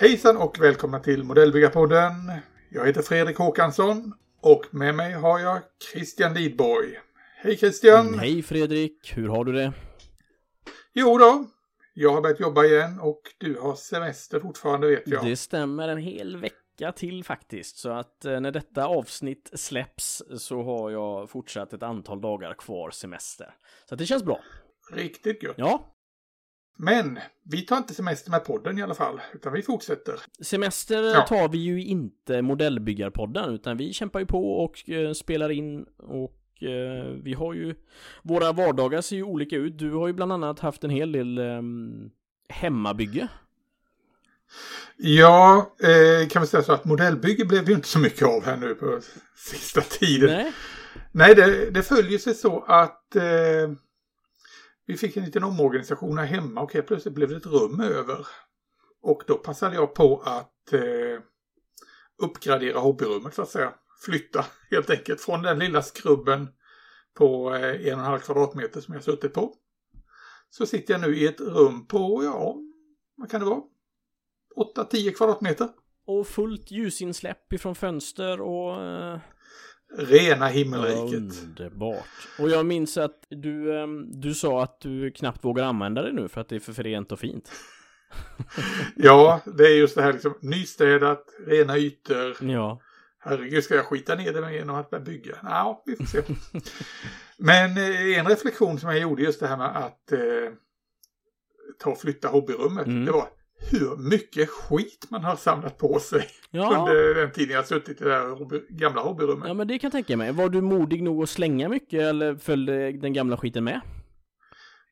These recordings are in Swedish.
Hejsan och välkomna till Modellbyggarpodden. Jag heter Fredrik Håkansson och med mig har jag Christian Lidborg. Hej Christian! Mm, hej Fredrik, hur har du det? Jo då, jag har börjat jobba igen och du har semester fortfarande vet jag. Det stämmer en hel vecka till faktiskt, så att eh, när detta avsnitt släpps så har jag fortsatt ett antal dagar kvar semester. Så det känns bra. Riktigt gött. Ja, Men vi tar inte semester med podden i alla fall, utan vi fortsätter. semester Ja. tar vi ju inte modellbyggarpodden, utan vi kämpar ju på och eh, spelar in och eh, vi har ju våra vardagar ser ju olika ut. Du har ju bland annat haft en hel del ehm, hemmabygge. Ja, eh, kan vi säga så att modellbygge blev ju inte så mycket av här nu på sista tiden. Nej, Nej, det, det följer sig så att eh, vi fick en liten omorganisation här hemma och helt plötsligt blev det ett rum över. Och då passade jag på att eh, uppgradera hobbyrummet så att säga. Flytta helt enkelt från den lilla skrubben på eh, en och en halv kvadratmeter som jag suttit på. Så sitter jag nu i ett rum på, ja, vad kan det vara? 8-10 kvadratmeter. och fullt ljusinsläpp ifrån fönster och eh, Rena himmelriket. Underbart. Och jag minns att du, ehm, du sa att du knappt vågar använda det nu för att det är för rent och fint. Ja, det är just det här liksom nystädat, rena ytor. Ja. Herregud, ska jag skita ner det genom att börja bygga? Ja, vi får se. Men eh, en reflektion som jag gjorde just det här med att eh, ta och flytta hobbyrummet. Mm. Det var hur mycket skit man har samlat på sig Ja, under den tiden jag suttit i det här gamla hobbyrummet. ja, men det kan jag tänka mig. Var du modig nog att slänga mycket eller följde den gamla skiten med?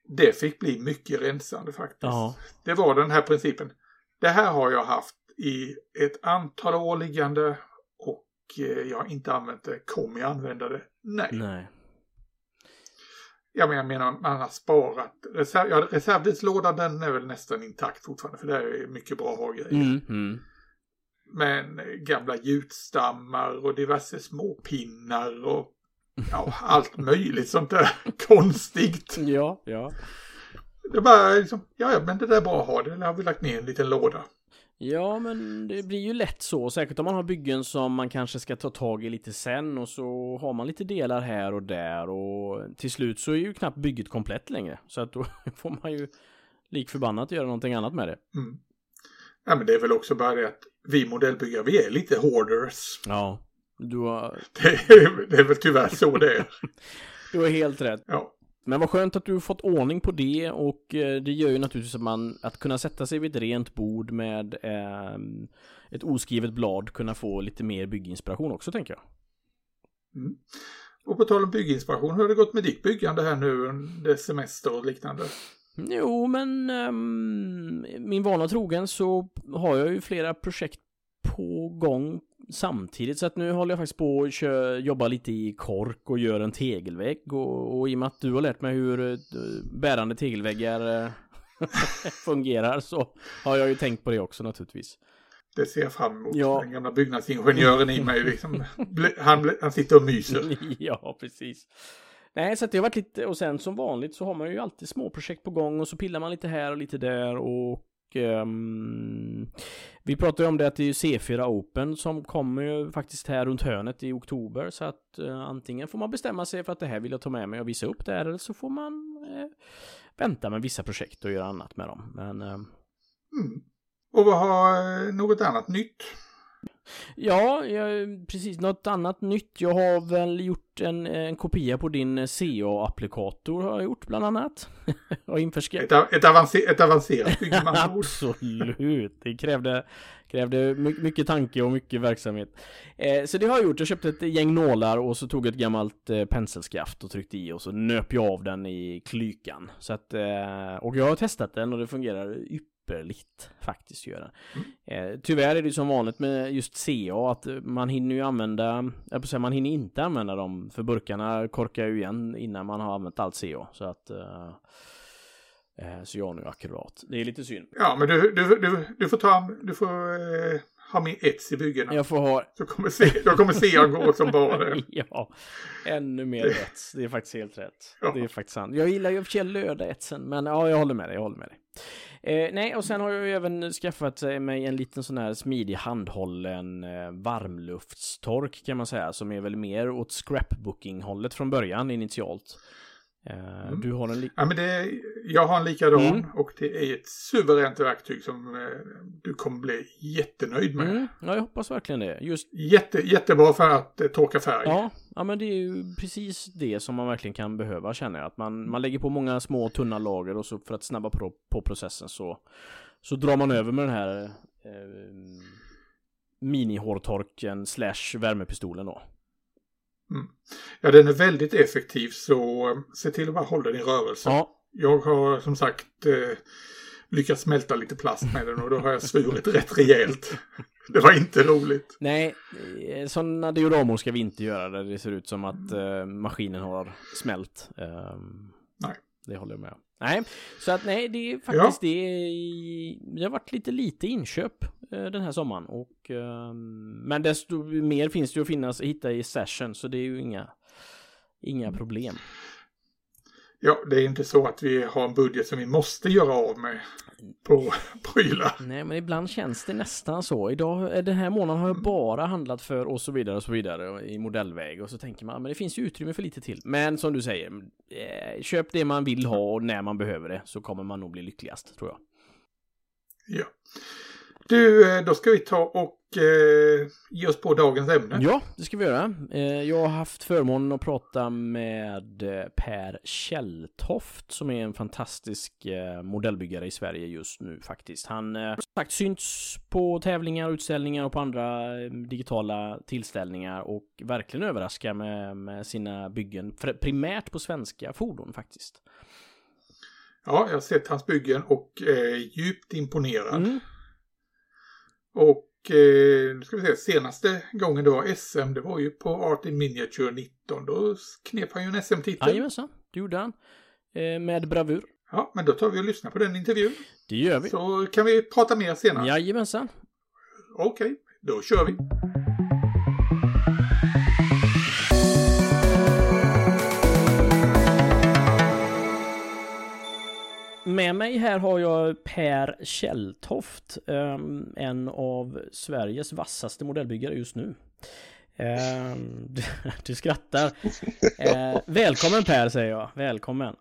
Det fick bli mycket rensande faktiskt. Ja. Det var den här principen. Det här har jag haft i ett antal år liggande och eh, jag har inte använt det. Kommer jag använda det? Nej. Nej. Jag menar, jag menar man har sparat. Reserv, ja, reservdelslådan den är väl nästan intakt fortfarande för det är mycket bra att ha grejer. Mm, mm. Men gamla gjutstammar och diverse små pinnar och ja, allt möjligt sånt där konstigt. Ja, ja. Det är bara liksom, ja, ja, men det där är bra att ha. Det har vi lagt ner en liten låda. Ja, men det blir ju lätt så. Säkert om man har byggen som man kanske ska ta tag i lite sen och så har man lite delar här och där och till slut så är ju knappt bygget komplett längre. Så att då får man ju lik förbannat göra någonting annat med det. Mm. Ja, men det är väl också bara det att vi modellbyggare, vi är lite hoarders. Ja. Du har, Det är, det är väl tyvärr så det är. du har helt rätt. Ja. Men vad skönt att du fått ordning på det och eh, det gör ju naturligtvis att man att kunna sätta sig vid ett rent bord med eh, ett oskrivet blad kunna få lite mer bygginspiration också tänker jag. Mm. Och på tal om bygginspiration, hur har det gått med ditt byggande här nu under semester och liknande? Jo, men ehm, min vana trogen så har jag ju flera projekt på gång samtidigt så att nu håller jag faktiskt på att jobba lite i kork och gör en tegelvägg och, och i och med att du har lärt mig hur eh, bärande tegelväggar eh, fungerar så har jag ju tänkt på det också naturligtvis. Det ser jag fram emot. Ja. Den gamla byggnadsingenjören i mig, liksom, han, han sitter och myser. ja, precis. Nej, så att det har varit lite, och sen som vanligt så har man ju alltid små projekt på gång och så pillar man lite här och lite där och um, vi pratade ju om det att det är C4 Open som kommer ju faktiskt här runt hörnet i oktober så att uh, antingen får man bestämma sig för att det här vill jag ta med mig och visa upp det här eller så får man uh, vänta med vissa projekt och göra annat med dem. Men uh... Mm. Och vad har eh, något annat nytt? Ja, jag, precis. Något annat nytt. Jag har väl gjort en, en kopia på din CA-applikator har jag gjort bland annat. och införskat. Ett, ett, avancer, ett avancerat bygge. Absolut. Det krävde, krävde my- mycket tanke och mycket verksamhet. Eh, så det har jag gjort. Jag köpte ett gäng nålar och så tog ett gammalt eh, penselskaft och tryckte i och så nöp jag av den i klykan. Så att, eh, och jag har testat den och det fungerar ypperligt faktiskt gör den. Eh, tyvärr är det som vanligt med just CA att man hinner ju använda, jag säga, man hinner inte använda dem för burkarna korkar ju igen innan man har använt allt CA. Så att eh, eh, så jag nu akkurat. Det är lite synd. Ja, men du, du, du, du får ta, du får eh, ha med ets i byggena. Jag får ha... Så kommer se, jag kommer se han gå som bara ja, ännu mer ets. Det är faktiskt helt rätt. Ja. Det är faktiskt sant. Jag gillar ju i och för sig löda etsen, men ja, jag håller med dig, jag håller med dig. Eh, nej, och sen har jag ju även skaffat eh, mig en liten sån här smidig handhållen eh, varmluftstork kan man säga, som är väl mer åt scrapbooking-hållet från början initialt. Eh, Mm. Du har en li- Ja, men det, jag har en likadan Mm. och det är ett suveränt verktyg som eh, du kommer bli jättenöjd med. mm, Ja, jag hoppas verkligen det. Just Jätte, jättebra för att eh, torka färg. Ja, ja, men det är ju precis det som man verkligen kan behöva känner jag. Att man, man lägger på många små tunna lager och så för att snabba på, på processen så, så drar man över med den här eh, mini-hårtorken slash värmepistolen då. Ja, den är väldigt effektiv så eh, se till att bara hålla din rörelse. Ja, Jag har som sagt eh, lyckats smälta lite plast med den och då har jag svurit rätt rejält. Det var inte roligt. nej, eh, sådana dioramor ska vi inte göra där det ser ut som att eh, maskinen har smält. Ehm, Nej. Det håller jag med om. Nej, så att nej, det är faktiskt det. Det har varit lite lite inköp eh, den här sommaren och ehm, men desto mer finns det att finnas, hitta i session så det är ju inga inga problem. Ja, det är inte så att vi har en budget som vi måste göra av med på prylar. Nej, men ibland känns det nästan så. Idag, eh, den här månaden har jag bara handlat för och så vidare och så vidare i modellväg och så tänker man, men det finns ju utrymme för lite till. Men som du säger, eh, köp det man vill ha och när man behöver det så kommer man nog bli lyckligast, tror jag. Ja. Du, eh, då ska vi ta och eh, ge oss på dagens ämne. Ja, det ska vi göra. Eh, Jag har haft förmånen att prata med eh, Per Källtoft som är en fantastisk eh, modellbyggare i Sverige just nu faktiskt. Han eh, sagt synts på tävlingar, utställningar och på andra eh, digitala tillställningar och verkligen överraskar med, med sina byggen, primärt på svenska fordon faktiskt. Ja, jag har sett hans byggen och är djupt imponerad. Mm. Och eh, nu ska vi se, senaste gången det var SM, det var ju på Art in Miniature 19. Då knep han ju en SM-titel. Jajamensan, det gjorde han. Eh, Med bravur. Ja, men då tar vi och lyssnar på den intervjun. Det gör vi. Så kan vi prata mer senare. Jajamensan. Okej, då kör vi. Med mig här har jag Per Källtoft, ehm, en av Sveriges vassaste modellbyggare just nu. Ehm, du, skrattar. Eh, välkommen Per säger jag, välkommen.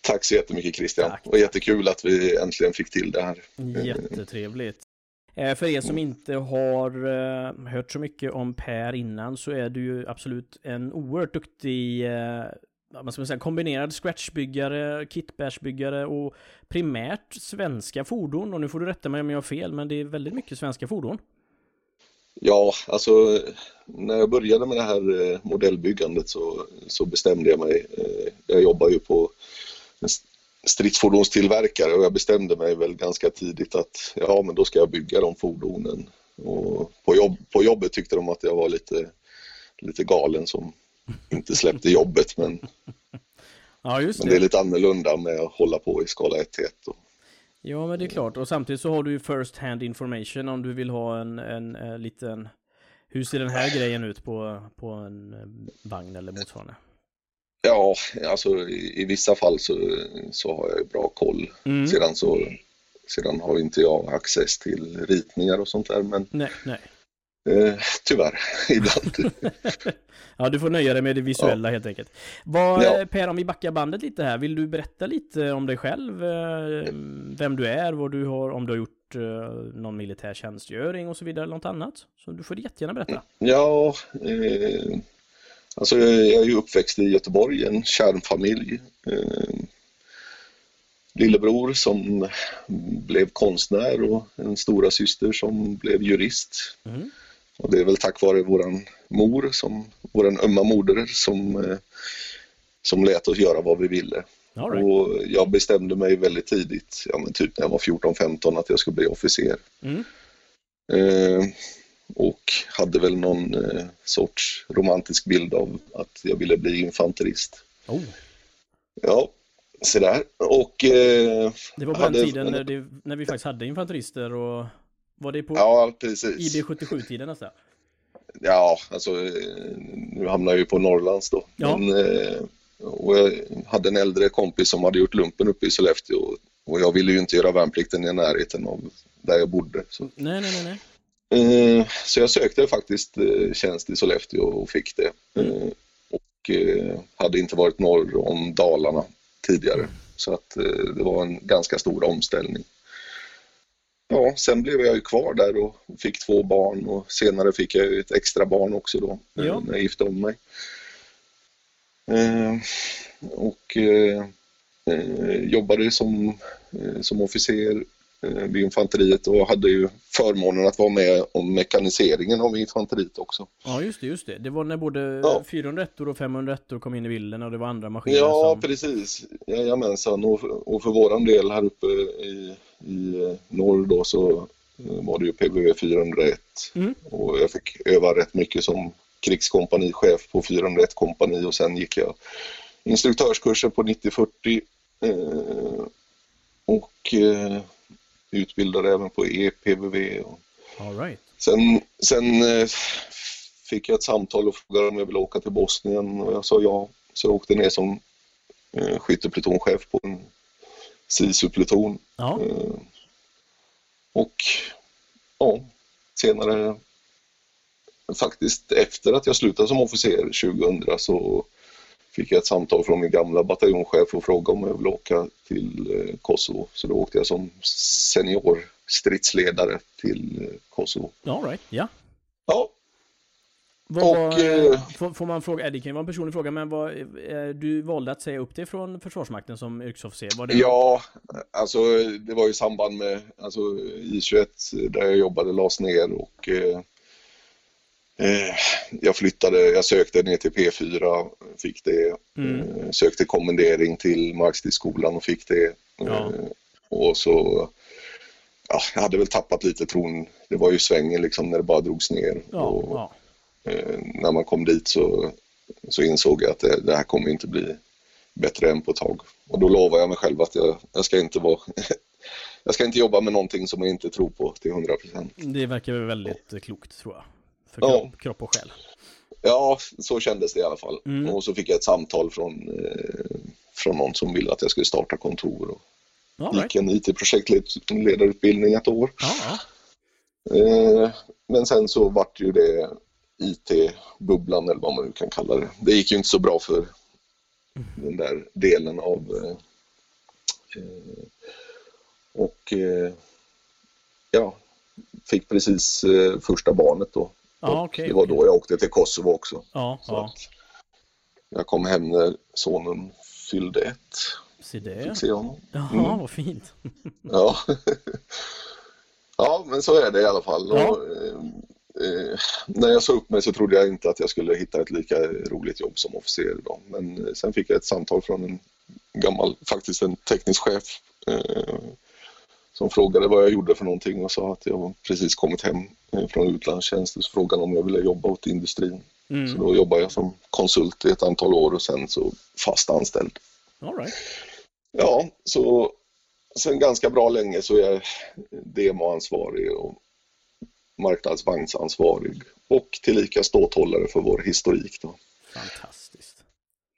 Tack så jättemycket Christian. Tack. Och jättekul att vi äntligen fick till det här. Jättetrevligt. Eh, För er som inte har eh, hört så mycket om Per innan så är du ju absolut en oerhört duktig man ska säga, kombinerad scratchbyggare, kitbashbyggare och primärt svenska fordon. Och nu får du rätta mig om jag har fel, men det är väldigt mycket svenska fordon. Ja, alltså när jag började med det här eh, modellbyggandet så, så bestämde jag mig. Eh, jag jobbar ju på en stridsfordonstillverkare och jag bestämde mig väl ganska tidigt att ja, men då ska jag bygga de fordonen. Och på, jobb, på jobbet tyckte de att jag var lite, lite galen som inte släppte jobbet men, Ja, just men det är lite annorlunda med att hålla på i skala 1 till 1. Och, Ja, men det är klart. Och samtidigt så har du ju first hand information om du vill ha en, en, eh, liten... Hur ser den här grejen ut på, på en eh, vagn eller motsvarande? Ja, alltså i, i vissa fall så, så har jag ju bra koll. Mm. Sedan så sedan har inte jag access till ritningar och sånt där, men Nej, nej. Eh, tyvärr ibland. ja, du får nöja dig med det visuella helt enkelt. Vad, Ja. eh, Per, om vi backar bandet lite här. Vill du berätta lite om dig själv? eh, Vem du är, vad du har, om du har gjort någon militär tjänstgöring och så vidare, något annat? Så du får jättegärna berätta. Ja, eh, alltså jag är ju uppväxt i Göteborg, en kärnfamilj. Eh, lillebror som blev konstnär och en stora syster som blev jurist. Mm. Och det är väl tack vare våran mor, som, våran ömma moder, som, eh, som lät oss göra vad vi ville. Right. Och jag bestämde mig väldigt tidigt, ja men typ när jag var 14-15, att jag skulle bli officer. Mm. Eh, och hade väl någon eh, sorts romantisk bild av att jag ville bli infanterist. Oh, Ja, så där. Och eh, det var på den tiden när, det, när vi faktiskt hade infanterister och Var det på Ja, precis. IB77-tiden nästan? Ja, alltså nu hamnar jag ju på Norrlands då. Ja. Men, eh, och jag hade en äldre kompis som hade gjort lumpen uppe i Sollefteå och jag ville ju inte göra värnplikten i närheten av där jag bodde. Så, Nej, nej, nej, nej. eh, så jag sökte faktiskt eh, tjänst i Sollefteå och fick det. Eh, och hade inte varit norr om Dalarna tidigare. Så att det var en ganska stor omställning. Ja, sen blev jag ju kvar där och fick två barn och senare fick jag ett extra barn också då Ja. när jag gifte om mig. Eh, och eh, eh, jobbade som, eh, som officer eh, vid infanteriet och hade ju förmånen att vara med om mekaniseringen av infanteriet också. Ja, just det, just det. Det var när både Ja. 401 och 501 kom in i bilden och det var andra maskiner Ja, som... precis. Jajamensan. Och, och för våran del här uppe i, i eh, norr då så eh, var det ju PBV 401 Mm. och jag fick öva rätt mycket som krigskompanichef på 401 kompani och sen gick jag instruktörskursen på 9040 eh, och eh, utbildade även på EPBV. Och All right. sen sen eh, fick jag ett samtal och frågade om jag ville åka till Bosnien och jag sa ja. Så jag åkte ner som eh, skytteplutonchef på en SISU-pluton. Ja, Eh, och ja, senare faktiskt efter att jag slutade som officer 2000 så fick jag ett samtal från min gamla bataljonschef och frågade om jag ville åka till eh, Kosovo. Så då åkte jag som senior stridsledare till eh, Kosovo. all right. Ja. Ja, Vad, Och, vad, eh, får, man fråga, eh, det kan ju vara en personlig fråga, men vad, eh, du valde att säga upp dig från Försvarsmakten som yrkesofficer? Var det Ja, alltså det var i samband med alltså, I21 där jag jobbade lades ner och eh, eh, jag flyttade, jag sökte ner till P4, fick det. Mm. Eh, sökte kommendering till Markstridsskolan och fick det. Ja. Eh, och så, ja, jag hade väl tappat lite tron. Det var ju svängen liksom när det bara drogs ner. Ja, och, ja. Eh, när man kom dit så, så insåg jag att det, det här kommer inte bli bättre än på ett tag. Och då lovade jag mig själv att jag, jag ska inte vara jag ska inte jobba med någonting som jag inte tror på till 100 procent. Det verkar väl väldigt eh, klokt tror jag. För Ja. kropp, kropp och själ. Ja, så kändes det i alla fall. Mm. Och så fick jag ett samtal från, eh, från någon som ville att jag skulle starta kontor. Och All right. gick en IT-projektledarutbildning ett år. Ja, ja. Eh, men sen så vart ju det IT-bubblan eller vad man nu kan kalla det. Det gick ju inte så bra för den där delen av eh, eh, och eh, ja, fick precis eh, första barnet då. Och okej, det var okej. då jag åkte till Kosovo också. Ja, Så att jag kom hem när sonen fyllde ett. Se det. Fick se honom. Jaha, Mm. vad fint. Ja. ja, men så är det i alla fall. Och, eh, när jag sa upp mig så trodde jag inte att jag skulle hitta ett lika roligt jobb som officer idag. Men eh, sen fick jag ett samtal från en gammal, faktiskt en teknisk chef eh, som frågade vad jag gjorde för någonting och sa att jag precis kommit hem eh, från utlandstjänst. Så frågade om jag ville jobba åt industrin. Så Mm. då jobbade jag som konsult i ett antal år och sen så fast anställd. All right. Ja, så sen ganska bra länge så är jag demoansvarig och marknadsvagnsansvarig och tillika ståthållare för vår historik. Då. Fantastiskt.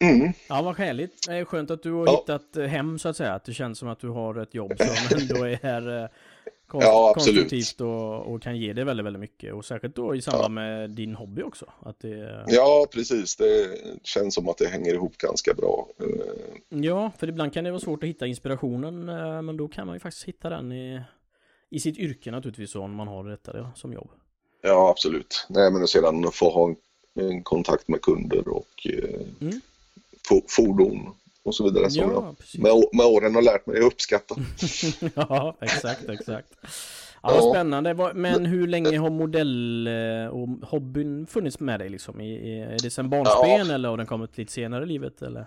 Mm. Ja, vad härligt. Det är skönt att du har Ja. hittat eh, hem så att säga. Att det känns som att du har ett jobb som ändå är eh, konst- Ja, konstruktivt och, och kan ge dig väldigt, väldigt mycket. Och särskilt då i samband med din hobby också. Att det, Ja, precis. Det känns som att det hänger ihop ganska bra. Eh, Ja, för ibland kan det vara svårt att hitta inspirationen. Men då kan man ju faktiskt hitta den i, i sitt yrke naturligtvis. Om man har detta det, som jobb. Ja, absolut. Nej, men sedan få ha en, en kontakt med kunder och eh, Mm. fo- fordon och så vidare som Ja, jag med, med åren har lärt mig att uppskatta. ja, exakt, exakt. Ja, Ja. spännande. Men hur länge har modell eh, och hobbyn funnits med dig liksom? Är det sedan barnsben eller har den kommit lite senare i livet eller?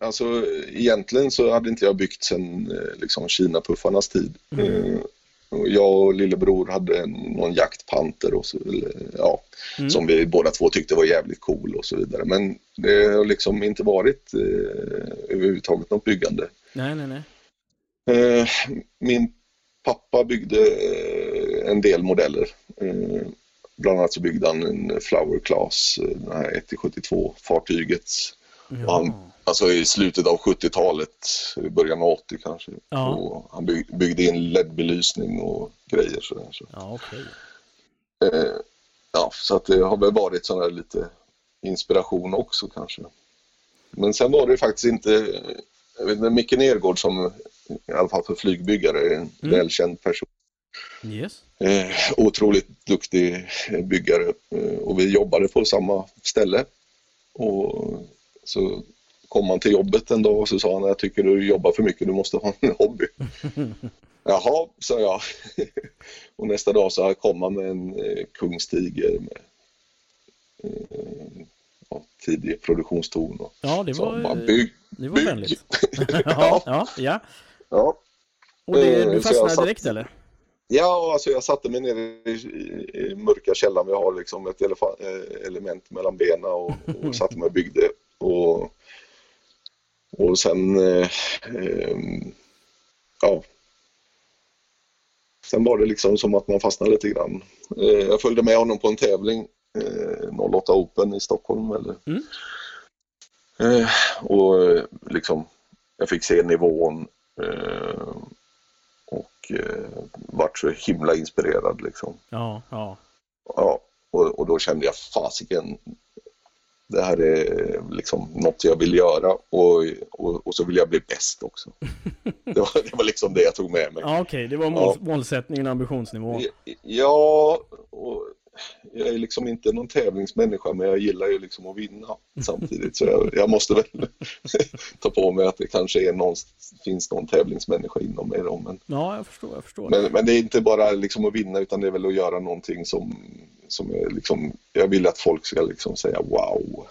Alltså egentligen så hade inte jag byggt sen eh, liksom Kina-puffarnas tid. Eh, och jag och lillebror hade någon jaktpanter och så, eller, ja, Mm. som vi båda två tyckte var jävligt cool och så vidare. Men det har liksom inte varit eh, överhuvudtaget något byggande. Nej, nej, nej. Eh, min pappa byggde en del modeller. Eh, bland annat så byggde han en Flower Class, eh, den här 1-72 fartyget. Han, alltså i slutet av 70-talet, början av 80 kanske. Ja. Han byg, byggde in LED-belysning och grejer sådär. Så. Ja, okej. Eh, ja, så att det har väl varit sån där lite inspiration också kanske. Men sen var det faktiskt inte, jag vet inte, Micke Nergård som i alla fall för flygbyggare är en Mm. välkänd person. Yes. Eh, otroligt duktig byggare eh, och vi jobbade på samma ställe. Och så kom han till jobbet en dag och så sa han jag tycker du jobbar för mycket, du måste ha en hobby. Jaha, sa jag. och nästa dag så kom han med en eh, kungstiger med eh, ja, tidig produktionston. Och Ja, det var, bara, bygg, det var bygg. vänligt. ja, ja, ja. Ja. Och det, Eh, du jag fastnade satt- direkt eller? Ja, alltså jag satte mig ner i, i, i mörka källaren. Vi har liksom ett eh, element mellan benen och, och satte mig och byggde. Och, och sen, eh, ehm, ja. Sen var det liksom som att man fastnade lite grann. Eh, jag följde med honom på en tävling, eh, 08 Open i Stockholm. Eller, Mm. eh, och eh, liksom, jag fick se nivån. Eh, och eh, vart så himla inspirerad liksom. Ja, ja. Ja, och, och då kände jag fasiken, det här är liksom något jag vill göra och, och, och så vill jag bli bäst också. Det var, det var liksom det jag tog med mig. Ja, okej. Det var mål, målsättningen, ambitionsnivån. Ja, och jag är liksom inte någon tävlingsmänniska men jag gillar ju liksom att vinna samtidigt så jag, jag måste väl ta på mig att det kanske är någon, finns någon tävlingsmänniska inom mig då, men Ja, jag förstår, jag förstår. Men, men det är inte bara liksom att vinna utan det är väl att göra någonting som, som är liksom, jag vill att folk ska liksom säga wow.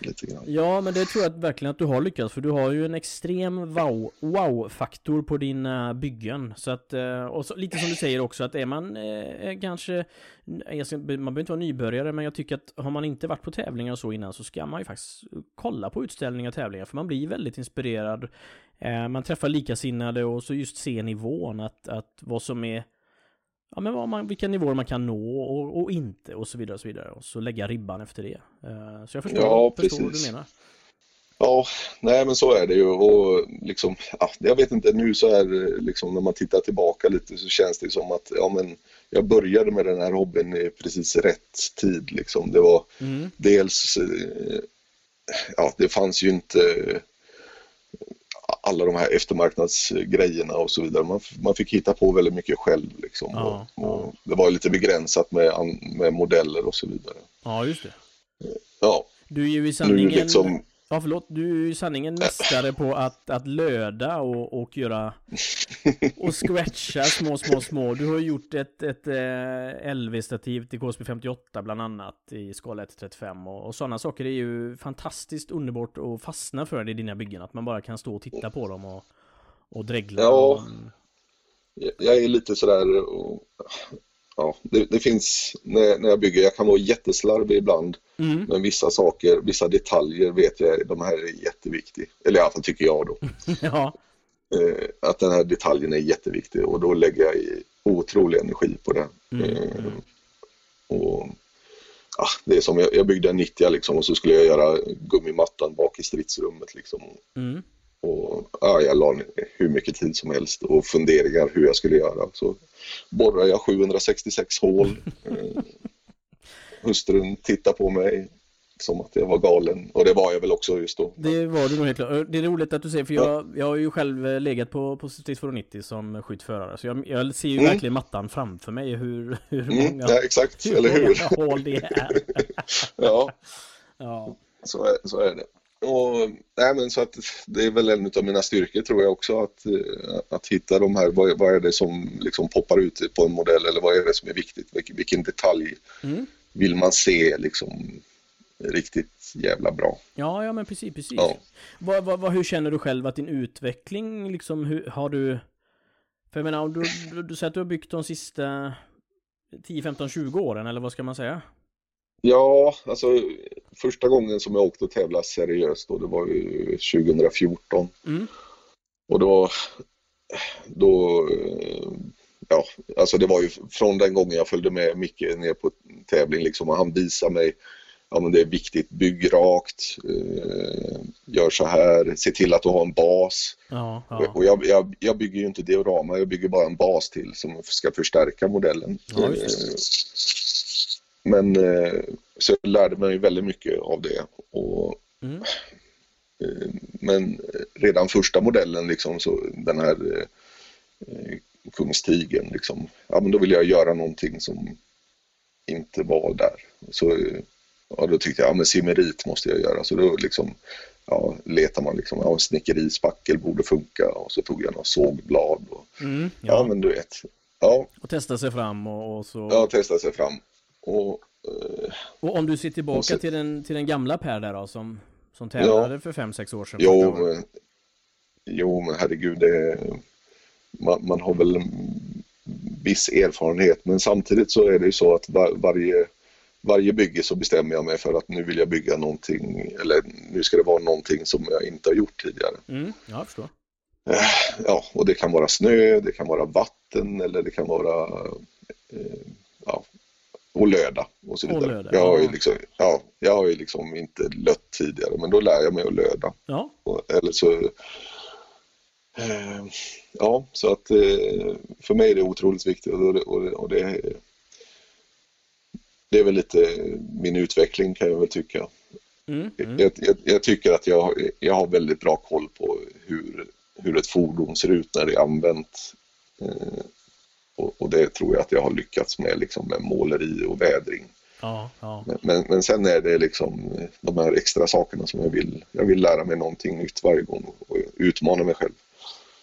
Lite grann. Ja, men det tror jag verkligen att du har lyckats för du har ju en extrem wow- wow-faktor på dina eh, byggen. Så att, eh, och så, lite som du säger också att är man eh, kanske, eh, jag ska, man behöver inte vara nybörjare men jag tycker att har man inte varit på tävlingar och så innan så ska man ju faktiskt kolla på utställningar och tävlingar för man blir väldigt inspirerad. Eh, man träffar likasinnade och så just se nivån att, att vad som är Ja men vad man, vilka nivåer man kan nå och, och inte och så vidare och så vidare och så lägga ribban efter det. Eh, så jag förstår, Ja, förstår vad du menar. Ja, nej men så är det ju och liksom, ja, jag vet inte nu så är liksom när man tittar tillbaka lite så känns det som att ja men jag började med den här hobbyn i precis rätt tid liksom. Det var Mm. dels, eh, ja det fanns ju inte alla de här eftermarknadsgrejerna och så vidare. Man, man fick hitta på väldigt mycket själv liksom. Ja, och, och det var lite begränsat med, med modeller och så vidare. Ja, just det. Ja, Du är ju i sanningen... liksom, Ja, förlåt. Du är ju sanningen mästare på att, att löda och, och göra... Och scratcha små, små, små. Du har gjort ett, ett eh, LV-stativ till KSP 58 bland annat i skala 1 35 och, och sådana saker är ju fantastiskt underbart att fastna för i dina byggen. Att man bara kan stå och titta på dem och, och dregla. Ja. Mm. jag är lite sådär och, Ja, det, det finns när, när jag bygger, jag kan vara jätteslarvig ibland Mm. men vissa saker, vissa detaljer vet jag, de här är jätteviktiga. Eller i alla fall tycker jag då. Ja, eh, att den här detaljen är jätteviktig och då lägger jag otrolig energi på det. Mm, Eh, och, ja, det är som jag, jag byggde en 90 liksom och så skulle jag göra gummimattan bak i stridsrummet liksom. mm. Och, ja, jag la hur mycket tid som helst och funderingar hur jag skulle göra. Så borrade jag 766 hål. Eh, hustrun tittade på mig som att jag var galen och det var jag väl också just då. Det var du nog helt klart. Det är roligt att du säger, för jag, jag har ju själv eh, legat på, på Stridsfordon 90 som skyttförare. Så jag, jag ser ju Mm. verkligen mattan framför mig hur, hur Mm, många, ja, exakt, hur eller hur? hål det är. Ja, Ja. så är, så är det. Och, nej, men så att det är väl en av mina styrkor tror jag också att, eh, att hitta de här, vad, vad är det som liksom poppar ut på en modell eller vad är det som är viktigt, vilken, vilken detalj Mm. vill man se liksom riktigt jävla bra. Ja, ja men precis, precis. Ja. Vad, vad, vad, hur känner du själv att din utveckling liksom, hur, har du... För jag menar, om du, du, du säger att du har byggt de sista 10, 15, 20 åren, eller vad ska man säga? Ja, alltså första gången som jag åkte och tävlade seriöst då, det var ju 2014. Mm. Och då, då, ja, alltså det var ju från den gången jag följde med Micke ner på tävling liksom och han visade mig ja men det är viktigt, bygg rakt, eh, gör så här, se till att du har en bas. Ja, ja. Och jag, jag, jag bygger ju inte diorama, jag bygger bara en bas till som ska förstärka modellen. Ja, Men eh, så jag lärde mig väldigt mycket av det. Och, Mm. eh, men redan första modellen, liksom, så den här eh, Kungstigen, liksom, ja, men då ville jag göra någonting som inte var där. Så ja, då tyckte jag, ja men simmerit måste jag göra. Så då liksom, ja, letar man liksom, ja, snickerispackel borde funka och så tog jag några sågblad. Och, Mm, ja. ja. men du vet. Ja, Och testa sig fram och, och så... jag testade sig fram. Och, eh, Och om du ser tillbaka så- till, den, till den gamla Per där då, som, som tävlade för fem sex år sedan. jo, men, jo, men herregud, det, man, man har väl viss erfarenhet, men samtidigt så är det ju så att var, varje, varje bygge så bestämmer jag mig för att nu vill jag bygga någonting, eller nu ska det vara någonting som jag inte har gjort tidigare. Mm, ja, jag förstår. Ja, och det kan vara snö, det kan vara vatten eller det kan vara eh, ja, och löda och så Och vidare. löda, jag, har ju ja. liksom, ja, jag har ju liksom inte lött tidigare, men då lär jag mig att löda. Ja, Och- Eller så... Eh, ja, så att eh, för mig är det otroligt viktigt och det, och det, och det, det är väl lite min utveckling kan jag väl tycka. mm, mm. Jag, jag, jag tycker att jag, har- jag har väldigt bra koll på hur, hur ett fordon ser ut när det är använt. Eh, och, och det tror jag att jag har lyckats med, liksom med måleri och vädring. ja, ja. Men, men, men sen är det liksom de här extra sakerna som jag vill. Jag vill lära mig någonting nytt varje gång och utmana mig själv.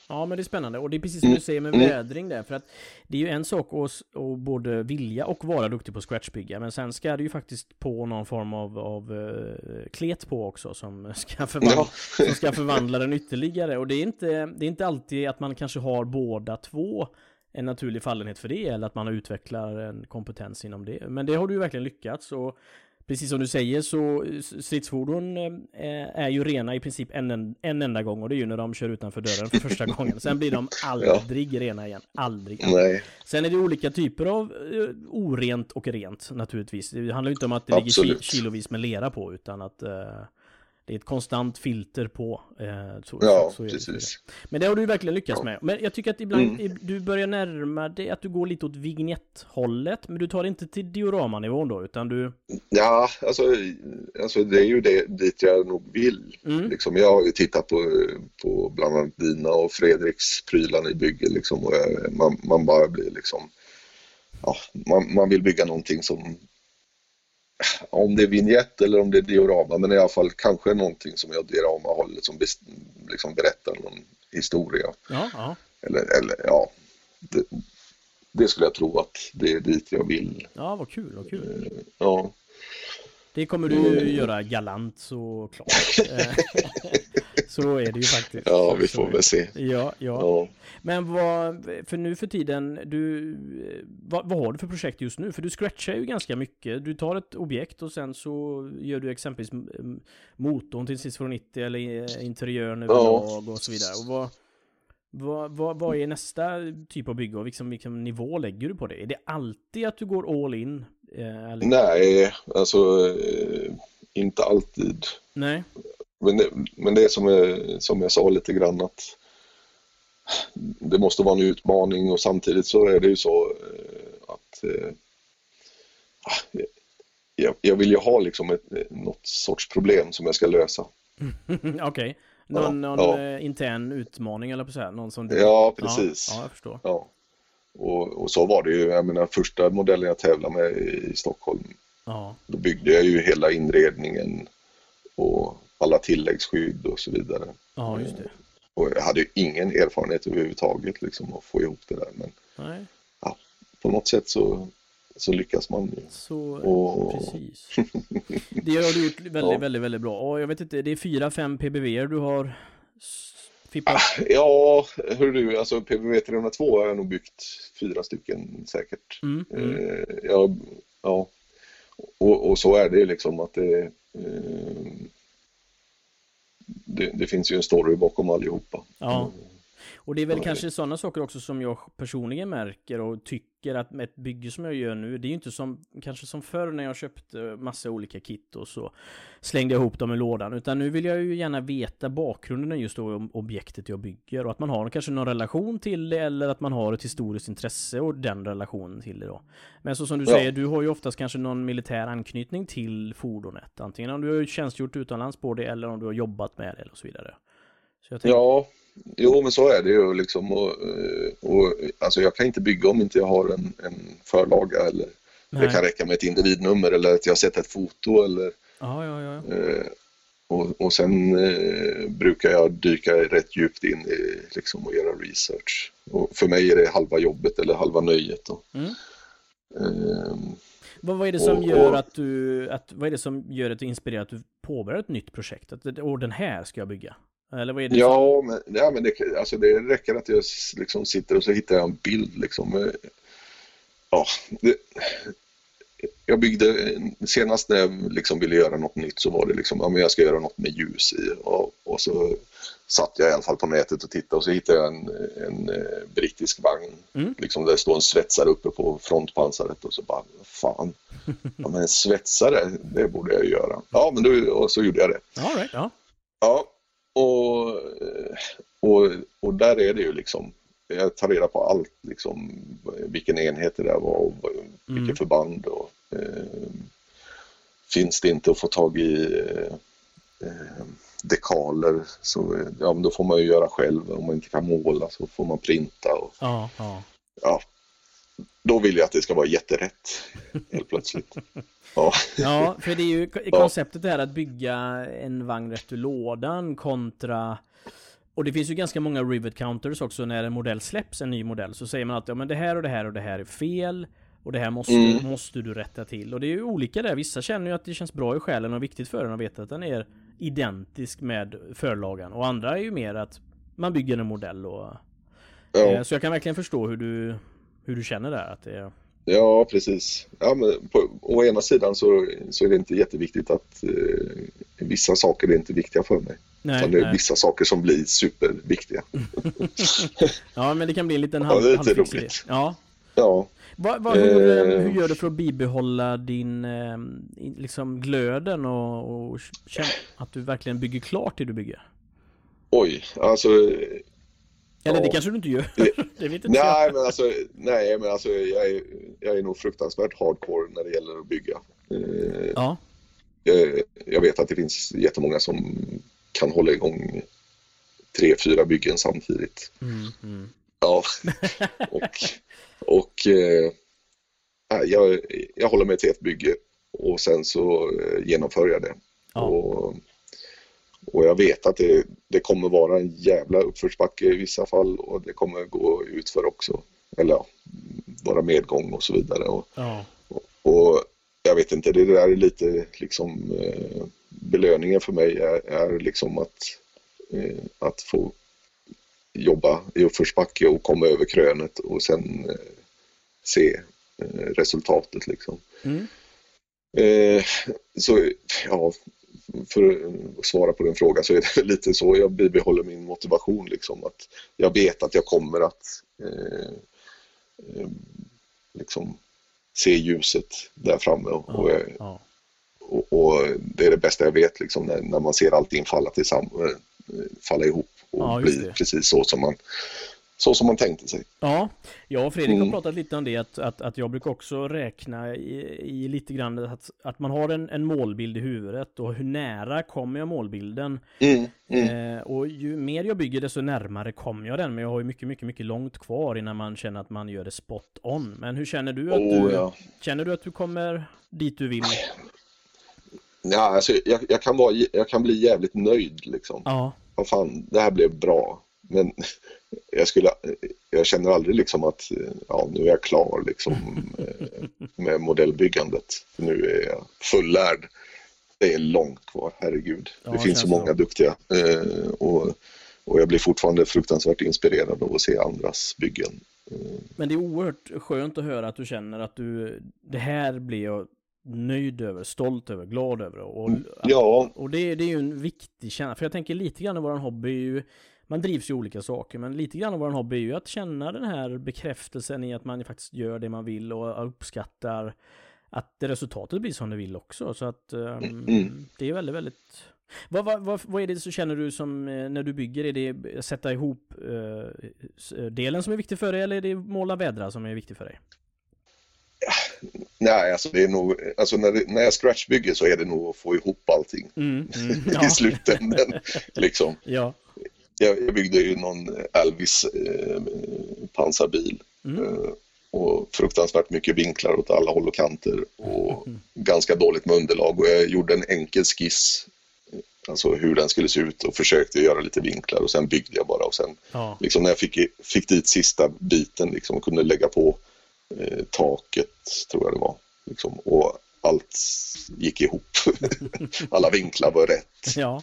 Ja, men det är spännande. Och det är precis som Mm, du säger med mm. vädring där. För att det är ju en sak att, att både vilja och vara duktig på scratchbygga. Men sen ska det ju faktiskt på någon form av, av eh, klet på också som ska, förvandla, Ja. som ska förvandla den ytterligare. Och det är, inte, det är inte alltid att man kanske har båda två en naturlig fallenhet för det eller att man utvecklar en kompetens inom det. Men det har du ju verkligen lyckats. Och Precis som du säger så s- stridsfordon eh, är ju rena i princip en, en, en enda gång och det är ju när de kör utanför dörren för första gången. Sen blir de aldrig rena igen. Aldrig. Nej, Sen är det olika typer av eh, orent och rent naturligtvis. Det handlar ju inte om att det ligger Absolut. ki- kilovis med lera på utan att eh, det är ett konstant filter på. Eh, så, ja så, så är det. precis. Men det har du verkligen lyckats med. Men jag tycker att ibland Mm. du börjar närma dig att du går lite åt vignetthållet. Men du tar det inte till dioramanivån då utan du... Ja, alltså, alltså det är ju det dit jag nog vill. Mm. Liksom, jag har ju tittat på, på bland annat dina och Fredriks prylar i bygge liksom, och jag, man, man bara blir liksom ja, man, man vill bygga någonting som om det är vignett eller om det är diorama men i alla fall kanske någonting som åt diorama-hållet som liksom berättar någon historia. Ja, ja. Eller, eller ja, det, det skulle jag tro att det är dit jag vill. Ja, vad kul, vad kul. Ja, Det kommer du Mm. göra galant såklart. Eh, så är det ju faktiskt. ja vi får väl se. Ja, ja. Ja. Men vad, för nu för tiden, du, vad, vad har du för projekt just nu? För du scratchar ju ganska mycket. Du tar ett objekt och sen så gör du exempelvis motorn till Cis 290 eller eh, interiören överlag och så vidare. Och vad, vad, vad, vad är nästa typ av bygge och liksom, vilken nivå lägger du på det? Är det alltid att du går all in? Eh, eller? Nej, alltså eh, inte alltid. Nej. Men det, men det är som jag, som jag sa lite grann att det måste vara en utmaning och samtidigt så är det ju så eh, att eh, ah, jag, jag vill ju ha liksom ett, något sorts problem som jag ska lösa. Okej. Någon, Ja, någon ja. eh, intern utmaning eller på så här, någon som du... Ja, precis. Ja, ja, jag förstår. Ja. Och, och så var det ju, jag menar första modellen jag tävlade med i Stockholm, Ja, då byggde jag ju hela inredningen och alla tilläggsskydd och så vidare. ja just det. Och jag hade ju ingen erfarenhet överhuvudtaget liksom att få ihop det där. Men Nej, på något sätt så, så lyckas man ju. så... Och, Precis. Det har du gjort väldigt, Ja. väldigt, väldigt bra. Och jag vet inte, det är fyra, fem PBV du har fippat. Ja, hör du, alltså PBV 302 har jag nog byggt fyra stycken säkert. Mm, mm. Eh, ja, ja. Och, och så är det liksom att det, eh, det, det finns ju en story bakom allihopa. Ja. Och det är väl ja. kanske sådana saker också som jag personligen märker och tycker att med ett bygge som jag gör nu, det är ju inte som kanske som förr när jag köpte massa olika kit och så slängde jag ihop dem i lådan, utan nu vill jag ju gärna veta bakgrunden just om objektet jag bygger och att man har kanske någon relation till det eller att man har ett historiskt intresse och den relationen till det då. Men så som du ja. säger, du har ju oftast kanske någon militär anknytning till fordonet, antingen om du har tjänstgjort utomlands på det eller om du har jobbat med det och så vidare. Så tänker... Ja, Jo, men så är det ju liksom. Och, och, alltså jag kan inte bygga om inte jag har en, en förlaga eller Nej. det kan räcka med ett individnummer eller att jag har sett ett foto eller ja, ja, ja. Eh, och, och sen eh, brukar jag dyka rätt djupt in i liksom och göra research. Och för mig är det halva jobbet eller halva nöjet. Då. Mm. Eh, vad, vad är det som och, gör att du, att, vad är det som gör att du inspirerar att du påbörjar ett nytt projekt? Att, och den här ska jag bygga? Eller vad är det? Ja, men, ja, men det, alltså det räcker att jag liksom sitter och så hittar jag en bild liksom. Ja, det, jag byggde, senast när jag liksom ville göra något nytt så var det liksom, ja men jag ska göra något med ljus i och, och så satt jag i alla fall på nätet och tittade och så hittade jag en, en, eh, brittisk vagn. Mm. Liksom där det står en svetsare uppe på frontpansaret och så bara, fan, ja, men en svetsare, det borde jag göra. Ja, men då, och så gjorde jag det. All right, ja. Ja, och, och, och där är det ju liksom, jag tar reda på allt, liksom, vilken enhet det där var och vilket mm. förband. Och, eh, finns det inte att få tag i eh, dekaler så ja, men då får man ju göra själv. Om man inte kan måla så får man printa. Och, ja, ja. ja då vill jag att det ska vara jätterätt helt plötsligt. Ja. ja, för det är ju konceptet är att bygga en vagn rätt ur lådan kontra och det finns ju ganska många rivet counters också när en modell släpps, en ny modell, så säger man att ja men det här och det här och det här är fel och det här måste, mm. måste du rätta till. Och det är ju olika där. Vissa känner ju att det känns bra i själen och viktigt för en att veta att den är identisk med förlagan. Och andra är ju mer att man bygger en modell och... Ja. Eh, så jag kan verkligen förstå hur du, hur du känner där. Att det, Ja, precis. Ja, men på, å ena sidan så, så är det inte jätteviktigt att eh, vissa saker är inte viktiga för mig. Nej, det är nej. vissa saker som blir superviktiga. ja, men det kan bli en liten halv, ja, det är roligt. Ja. ja. Va, va, hur, eh, hur, gör du för att bibehålla din eh, liksom glöden och, och känna att du verkligen bygger klart det du bygger? Oj, alltså eller ja. det kanske du inte gör. det vet inte nej, jag. men alltså, nej, men alltså jag är, jag är nog fruktansvärt hardcore när det gäller att bygga. Eh, ja. Jag, jag, vet att det finns jättemånga som kan hålla igång tre, fyra byggen samtidigt. Mm, mm. Ja, och, och eh, jag, jag håller mig till ett bygge och sen så eh, genomför jag det. Ja. Och, och jag vet att det, det kommer vara en jävla uppförsbacke i vissa fall och det kommer gå utför också. Eller ja, vara medgång och så vidare. Och, ja. och, och, jag vet inte, det där är lite liksom eh, belöningen för mig är, är liksom att, eh, att få jobba i uppförsbacke och komma över krönet och sen eh, se eh, resultatet liksom. Mm. Eh, så ja, för att svara på din fråga så är det lite så jag bibehåller min motivation. Liksom, att jag vet att jag kommer att eh, eh, liksom se ljuset där framme. Och, ja, och, ja. och, och, det är det bästa jag vet liksom, när, när man ser allting falla, tillsammans, eh, falla ihop och ja, bli precis så som man så som man tänkte sig. Ja, jag och Fredrik har mm. pratat lite om det att, att, att jag brukar också räkna i, i lite grann att, att man har en, en målbild i huvudet och hur nära kommer jag målbilden? Mm, mm. Eh, och ju mer jag bygger desto närmare kommer jag den men jag har ju mycket, mycket, mycket långt kvar innan man känner att man gör det spot on. Men hur känner du att oh, du, ja. känner du att du kommer dit du vill? Ja, alltså jag, jag, kan vara, jag kan bli jävligt nöjd liksom. Ja. Vad fan, det här blev bra. Men jag, skulle, jag känner aldrig liksom att ja, nu är jag klar liksom, med modellbyggandet. Nu är jag fullärd. Det är långt kvar, herregud. Ja, det finns så många duktiga. Eh, och, och jag blir fortfarande fruktansvärt inspirerad av att se andras byggen. Men det är oerhört skönt att höra att du känner att du, det här blir jag nöjd över, stolt över, glad över. Och, ja. och det, det är ju en viktig känsla. För jag tänker lite grann i våran hobby är ju man drivs ju olika saker, men lite grann av vår hobby är ju att känna den här bekräftelsen i att man faktiskt gör det man vill och uppskattar att resultatet blir som det vill också. Så att um, det är väldigt, väldigt vad, vad, vad, vad är det så känner du som eh, när du bygger? Är det sätta ihop uh, delen som är viktig för dig eller är det måla vädra som är viktig för dig? Nej, alltså det är nog, alltså när, när jag scratchbygger så är det nog att få ihop allting mm, mm, ja. i slutändan. liksom. ja. Jag, byggde ju någon Elvis eh, pansarbil. Mm. Eh, och fruktansvärt mycket vinklar åt alla håll och kanter och mm. ganska dåligt med underlag och jag gjorde en enkel skiss Alltså hur den skulle se ut och försökte göra lite vinklar och sen byggde jag bara och sen ja. liksom när jag fick, fick dit sista biten liksom och kunde lägga på eh, taket tror jag det var liksom, och allt gick ihop. Alla vinklar var rätt. Ja.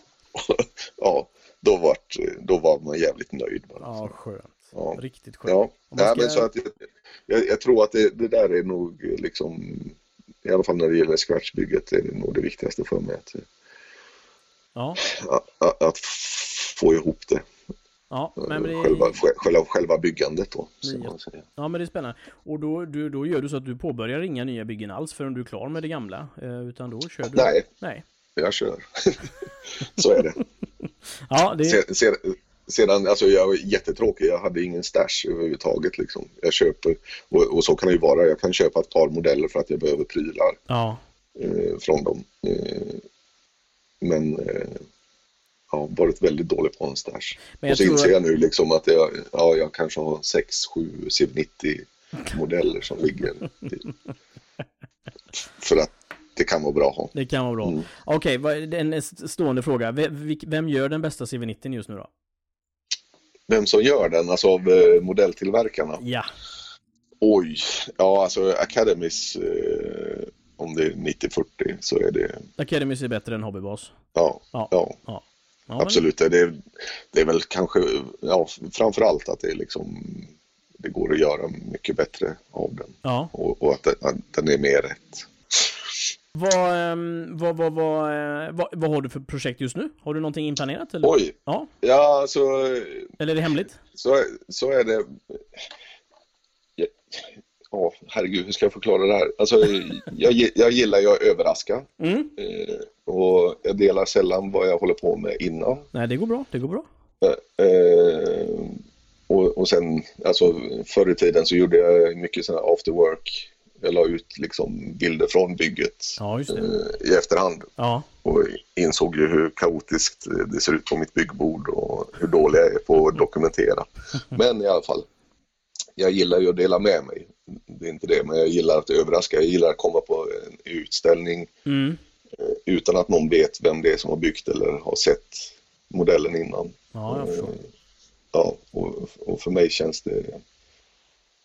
ja, då var, då var man jävligt nöjd. Bara. Ja, skönt. Ja. Riktigt skönt. Ja, ska... ja men så att jag, jag tror att det, det, där är nog liksom, i alla fall när det gäller scratchbygget, är det nog det viktigaste för mig. Att, Ja. Att, att få ihop det. Ja, men det... själva, själva, själva byggandet då. Ja, men det är spännande. Och då, du, då gör du så att du påbörjar inga nya byggen alls förrän du är klar med det gamla? Eh, utan då kör du? Nej, Nej. Jag kör. så är det. ja, det... Sedan, sedan, sedan, alltså jag är jättetråkig, jag hade ingen stash överhuvudtaget liksom. Jag köper, och, och, så kan det ju vara, jag kan köpa ett par modeller för att jag behöver prylar ja. eh, från dem. Eh, men eh, ja, varit väldigt dålig på en stash. Och så inser jag nu liksom att jag, ja, jag kanske har 6-7 CV90 modeller som ligger. För att det kan vara bra att ha. Det kan vara bra. Mm. Okej, okay, en stående fråga. Vem gör den bästa CV90 just nu då? Vem som gör den, alltså av eh, modelltillverkarna? Ja. Oj, ja alltså Academies eh, om det är 90-40 så är det... Academies är bättre än Hobbybas? Ja, ja. ja. ja. ja absolut. Men... Det, är, det är väl kanske, ja, framför allt att det är liksom det går att göra mycket bättre av den. Ja. Och, och att, den, att, den är mer rätt. Vad, ehm, vad, vad, vad, eh, vad, vad, har du för projekt just nu? Har du någonting inplanerat? Eller? Oj! Ja, ja så... Eller är det hemligt? Så, så är det ja, herregud, hur ska jag förklara det här? Alltså, jag, jag gillar ju att överraska. Mm. Eh, och jag delar sällan vad jag håller på med innan. Nej, det går bra. Det går bra. Eh och, och sen, alltså förr i tiden så gjorde jag mycket sådana after work. Jag la ut liksom bilder från bygget ja, eh, i efterhand. Ja. Och insåg ju hur kaotiskt det ser ut på mitt byggbord och hur dålig jag är på att dokumentera. Men i alla fall, jag gillar ju att dela med mig. Det är inte det, men jag gillar att överraska. Jag gillar att komma på en utställning mm. Eh, utan att någon vet vem det är som har byggt eller har sett modellen innan. Ja, jag förstår. Eh, ja, och, och för mig känns det,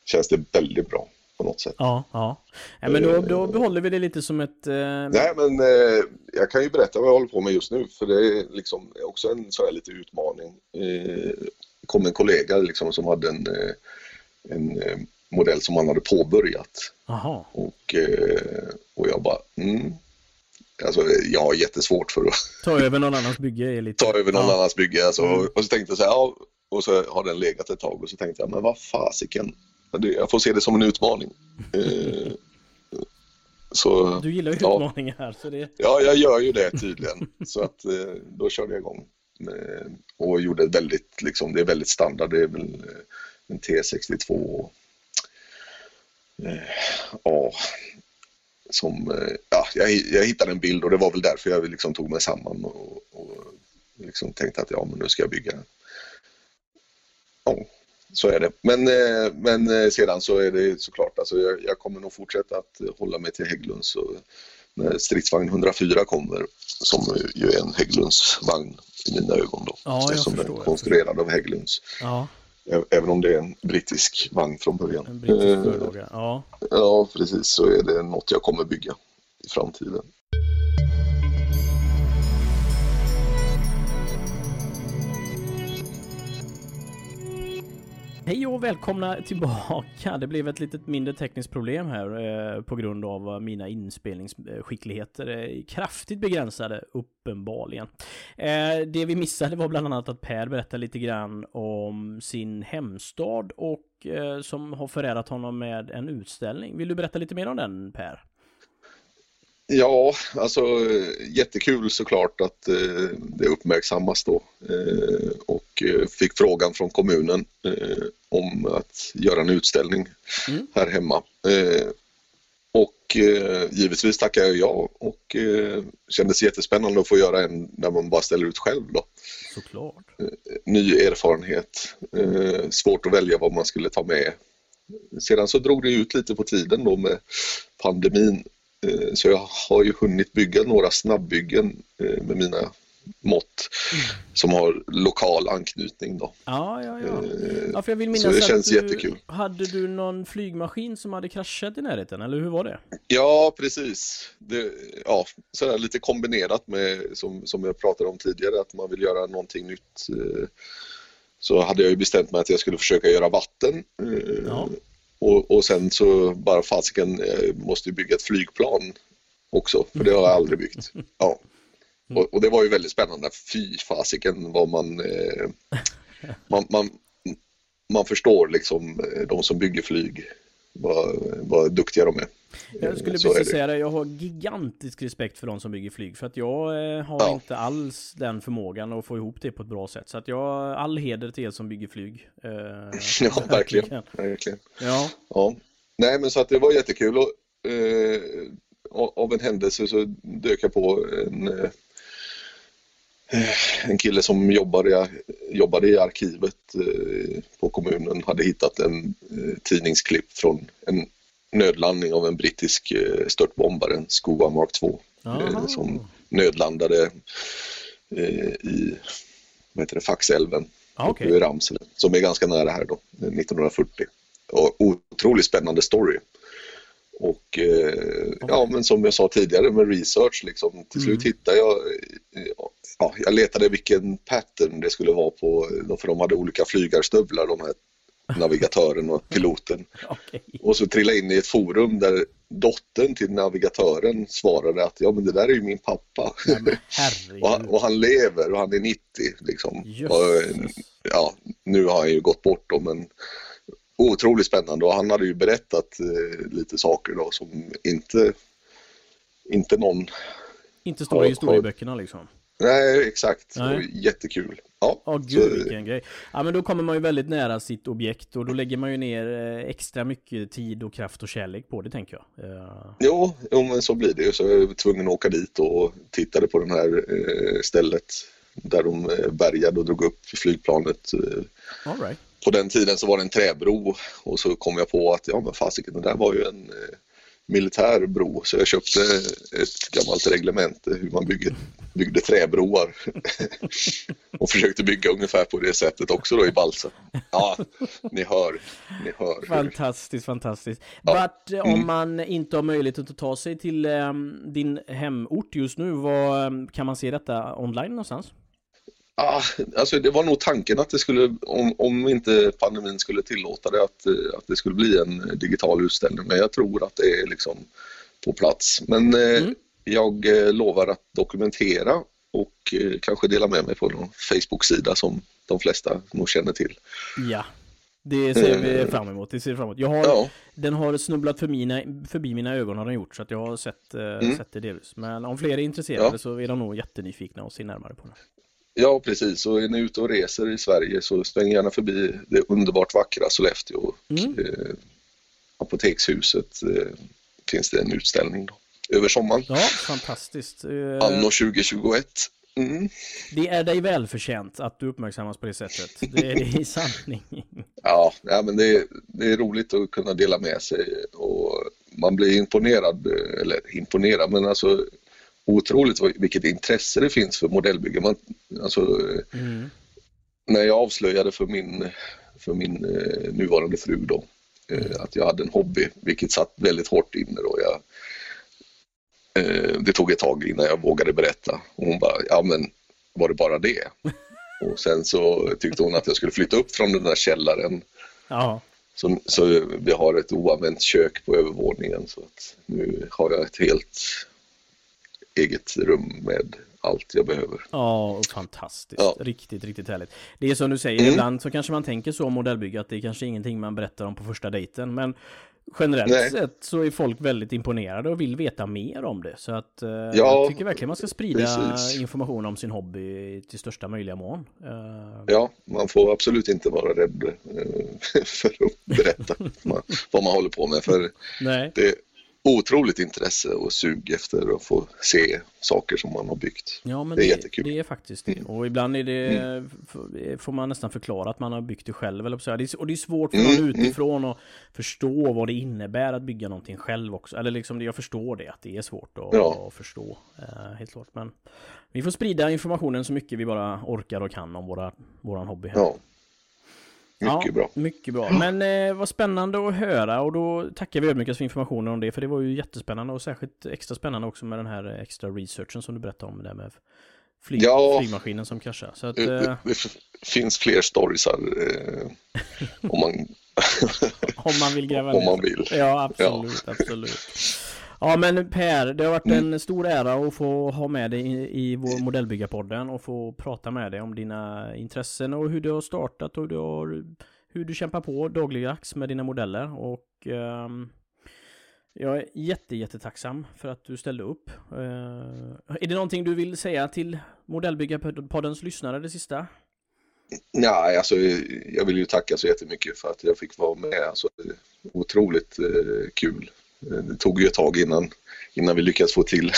känns det väldigt bra på något sätt. Ja, ja. ja men då, då behåller vi det lite som ett... Eh... Nej, men eh, jag kan ju berätta vad jag håller på med just nu, för det är liksom också en så här lite utmaning. Eh, kom en kollega liksom som hade en eh, en eh, modell som han hade påbörjat. Aha. Och, eh, och jag bara, mm. Alltså jag har jättesvårt för att... Ta över någon annans bygge? Lite... Ta över någon ja. annans bygge. Alltså, mm. Och så tänkte jag så här, ja, och så har den legat ett tag och så tänkte jag, men vad fasiken. Jag får se det som en utmaning. Eh, så, du gillar ju ja. utmaningar. Så det... Ja, jag gör ju det tydligen. så att då körde jag igång. Och gjorde väldigt, liksom, det är väldigt standard. Det är väl en T62 eh, ja, som, eh, ja, jag, jag, hittade en bild och det var väl därför jag liksom tog mig samman och, och liksom tänkte att ja, men nu ska jag bygga. Ja, så är det. Men, eh, men sedan så är det såklart, alltså jag, jag kommer nog fortsätta att hålla mig till Hägglunds och när stridsvagn 104 kommer, som ju är en Hägglundsvagn i mina ögon då. Ja, jag som förstår. är konstruerad av Hägglunds. Ja. Även om det är en brittisk vagn från början. En brittisk förlaga, ja. Ja, precis. Så är det något jag kommer bygga i framtiden. Hej och välkomna tillbaka. Det blev ett litet mindre tekniskt problem här eh, på grund av eh, mina inspelningsskickligheter är kraftigt begränsade uppenbarligen. Eh, det vi missade var bland annat att Per berättade lite grann om sin hemstad och eh, som har förärat honom med en utställning. Vill du berätta lite mer om den Per? Ja, alltså jättekul såklart att eh, det uppmärksammas då eh, och eh, fick frågan från kommunen eh, om att göra en utställning mm. här hemma. Eh, och eh, givetvis tackade jag ja och kändes jättespännande att få göra en där man bara ställer ut själv då. Såklart. ny erfarenhet, svårt att välja vad man skulle ta med. Sedan så drog det ut lite på tiden då med pandemin så jag har ju hunnit bygga några snabbbyggen eh, med mina mått mm. som har lokal anknytning då. Ja, ja, ja. Eh, ja för jag vill minnas så det känns du, jättekul. Hade du någon flygmaskin som hade kraschat i närheten, eller hur var det? Ja, precis. Det, ja, sådär lite kombinerat med, som, som jag pratade om tidigare, att man vill göra någonting nytt. Så hade jag ju bestämt mig att jag skulle försöka göra vatten. Ja. Och, och sen så bara fasiken eh, måste bygga ett flygplan också, för det har jag aldrig byggt. Ja. Och, och det var ju väldigt spännande. Fy fasiken vad man, eh, man, man, man förstår liksom eh, de som bygger flyg, vad, vad duktiga de är. Jag skulle så precis säga det, jag har gigantisk respekt för de som bygger flyg för att jag har ja. inte alls den förmågan att få ihop det på ett bra sätt. Så att jag, all heder till er som bygger flyg. ja, verkligen. verkligen. Ja. ja. Nej, men så att det var jättekul och eh, av en händelse så dök jag på en, eh, en kille som jobbade, jobbade i arkivet eh, på kommunen hade hittat en eh, tidningsklipp från en nödlandning av en brittisk eh, störtbombare, en Skoa Mark 2, eh, som nödlandade i vad heter det, Faxälven ah, okay. i Ramsele, som är ganska nära här då, 1940. Och otroligt spännande story. Och eh, ja, men som jag sa tidigare med research, liksom, till slut mm. hittade jag, ja, jag letade vilken pattern det skulle vara på, för de hade olika flygarstövlar, de här navigatören och piloten. okay. Och så trillade in i ett forum där dottern till navigatören svarade att ja men det där är ju min pappa. och, han, och, han, lever och han är 90 liksom. Och, ja, nu har han ju gått bort då men otroligt spännande och han hade ju berättat eh, lite saker då som inte, inte någon inte står i historieböckerna liksom. Nej, exakt. Nej. Jättekul. Ja, oh, gud så... vilken grej. Ja men då kommer man ju väldigt nära sitt objekt och då lägger man ju ner eh, extra mycket tid och kraft och kärlek på det tänker jag. Uh... Jo, jo men så blir det ju. Så jag var tvungen att åka dit och tittade på det här eh, stället där de bärgade och drog upp flygplanet. All right. På den tiden så var det en träbro och så kom jag på att ja men fasiken, det där var ju en militär bro så jag köpte ett gammalt reglemente hur man bygger, byggde träbroar och försökte bygga ungefär på det sättet också då i Balsa. Ja, ni hör, ni hör. Fantastiskt, fantastiskt. Ja. Vart, eh, om mm. man inte har möjlighet att ta sig till um, din hemort just nu, um, kan man se detta online någonstans? Ah, alltså det var nog tanken att det skulle, om, om inte pandemin skulle tillåta det, att, eh, att det skulle bli en digital utställning. Men jag tror att det är liksom på plats. Men eh, mm. jag eh, lovar att dokumentera och eh, kanske dela med mig på någon Facebook-sida som de flesta nog känner till. Ja, det ser vi eh. fram emot. Det ser fram emot. Jag har, ja. Den har snubblat för mina, förbi mina ögon har den gjort så att jag har sett, mm. sett det delvis. Men om fler är intresserade ja. så är de nog jättenyfikna och ser närmare på det. Ja, precis. Och är ni ute och reser i Sverige så sväng gärna förbi det underbart vackra Sollefteå. Och, mm. eh, Apotekshuset eh, finns det en utställning då, över sommaren. Ja, fantastiskt. Eh, Anno 2021. Mm. Det är dig välförtjänt att du uppmärksammas på det sättet. Det är i sanning. ja, ja, men det är, det är roligt att kunna dela med sig och man blir imponerad, eller imponerad, men alltså otroligt vilket intresse det finns för modellbygge. Man, alltså, mm. När jag avslöjade för min, för min eh, nuvarande fru då, eh, att jag hade en hobby, vilket satt väldigt hårt inne då. Jag, eh, det tog ett tag innan jag vågade berätta och hon bara, ja men var det bara det? och sen så tyckte hon att jag skulle flytta upp från den där källaren Ja. Så, så vi har ett oanvänt kök på övervåningen så att nu har jag ett helt eget rum med allt jag behöver. Ja, fantastiskt. Ja. Riktigt, riktigt härligt. Det är som du säger, Mm. ibland så kanske man tänker så om modellbygge att det är kanske ingenting man berättar om på första dejten. Men generellt Nej. sett så är folk väldigt imponerade och vill veta mer om det. Så att eh, Ja, jag tycker verkligen man ska sprida precis. information om sin hobby till största möjliga mån. Eh, Ja, man får absolut inte vara rädd eh, för att berätta man, vad man håller på med. För nej. det otroligt intresse och sug efter att få se saker som man har byggt. Ja, men Det det, är det, jättekul. Mm. är faktiskt det. Och ibland är det, f- får man nästan förklara att man har byggt det själv. Eller så. Det och det är svårt för någon Mm, utifrån att förstå vad det innebär att bygga någonting själv också. Eller liksom, jag förstår det, att det är svårt att, Ja. att förstå. Eh, helt klart. Men vi får sprida informationen så mycket vi bara orkar och kan om våra, våran hobby. Här. Ja, mycket bra. Mycket bra. Men eh, vad spännande att höra och då tackar vi ödmjukast för informationen om det. För det var ju jättespännande och särskilt extra spännande också med den här extra researchen som du berättade om. Där med flyg, Ja. flygmaskinen som kraschade. Så att, Det, eh, det, det finns fler storiesar eh, om, man, om man vill gräva om ner man sig. vill. Ja, absolut, absolut. Ja, men Per, det har varit en stor ära att få ha med dig i, i vår modellbyggarpodden och få prata med dig om dina intressen och hur du har startat och du har, hur du kämpar på dagligdags med dina modeller och ehm, jag är jätte, jättetacksam för att du ställde upp. Eh, är det någonting du vill säga till modellbyggarpoddens lyssnare det sista? Ja, alltså, jag vill ju tacka så jättemycket för att jag fick vara med. Alltså, otroligt eh, kul. Det tog ju ett tag innan, innan vi lyckades få till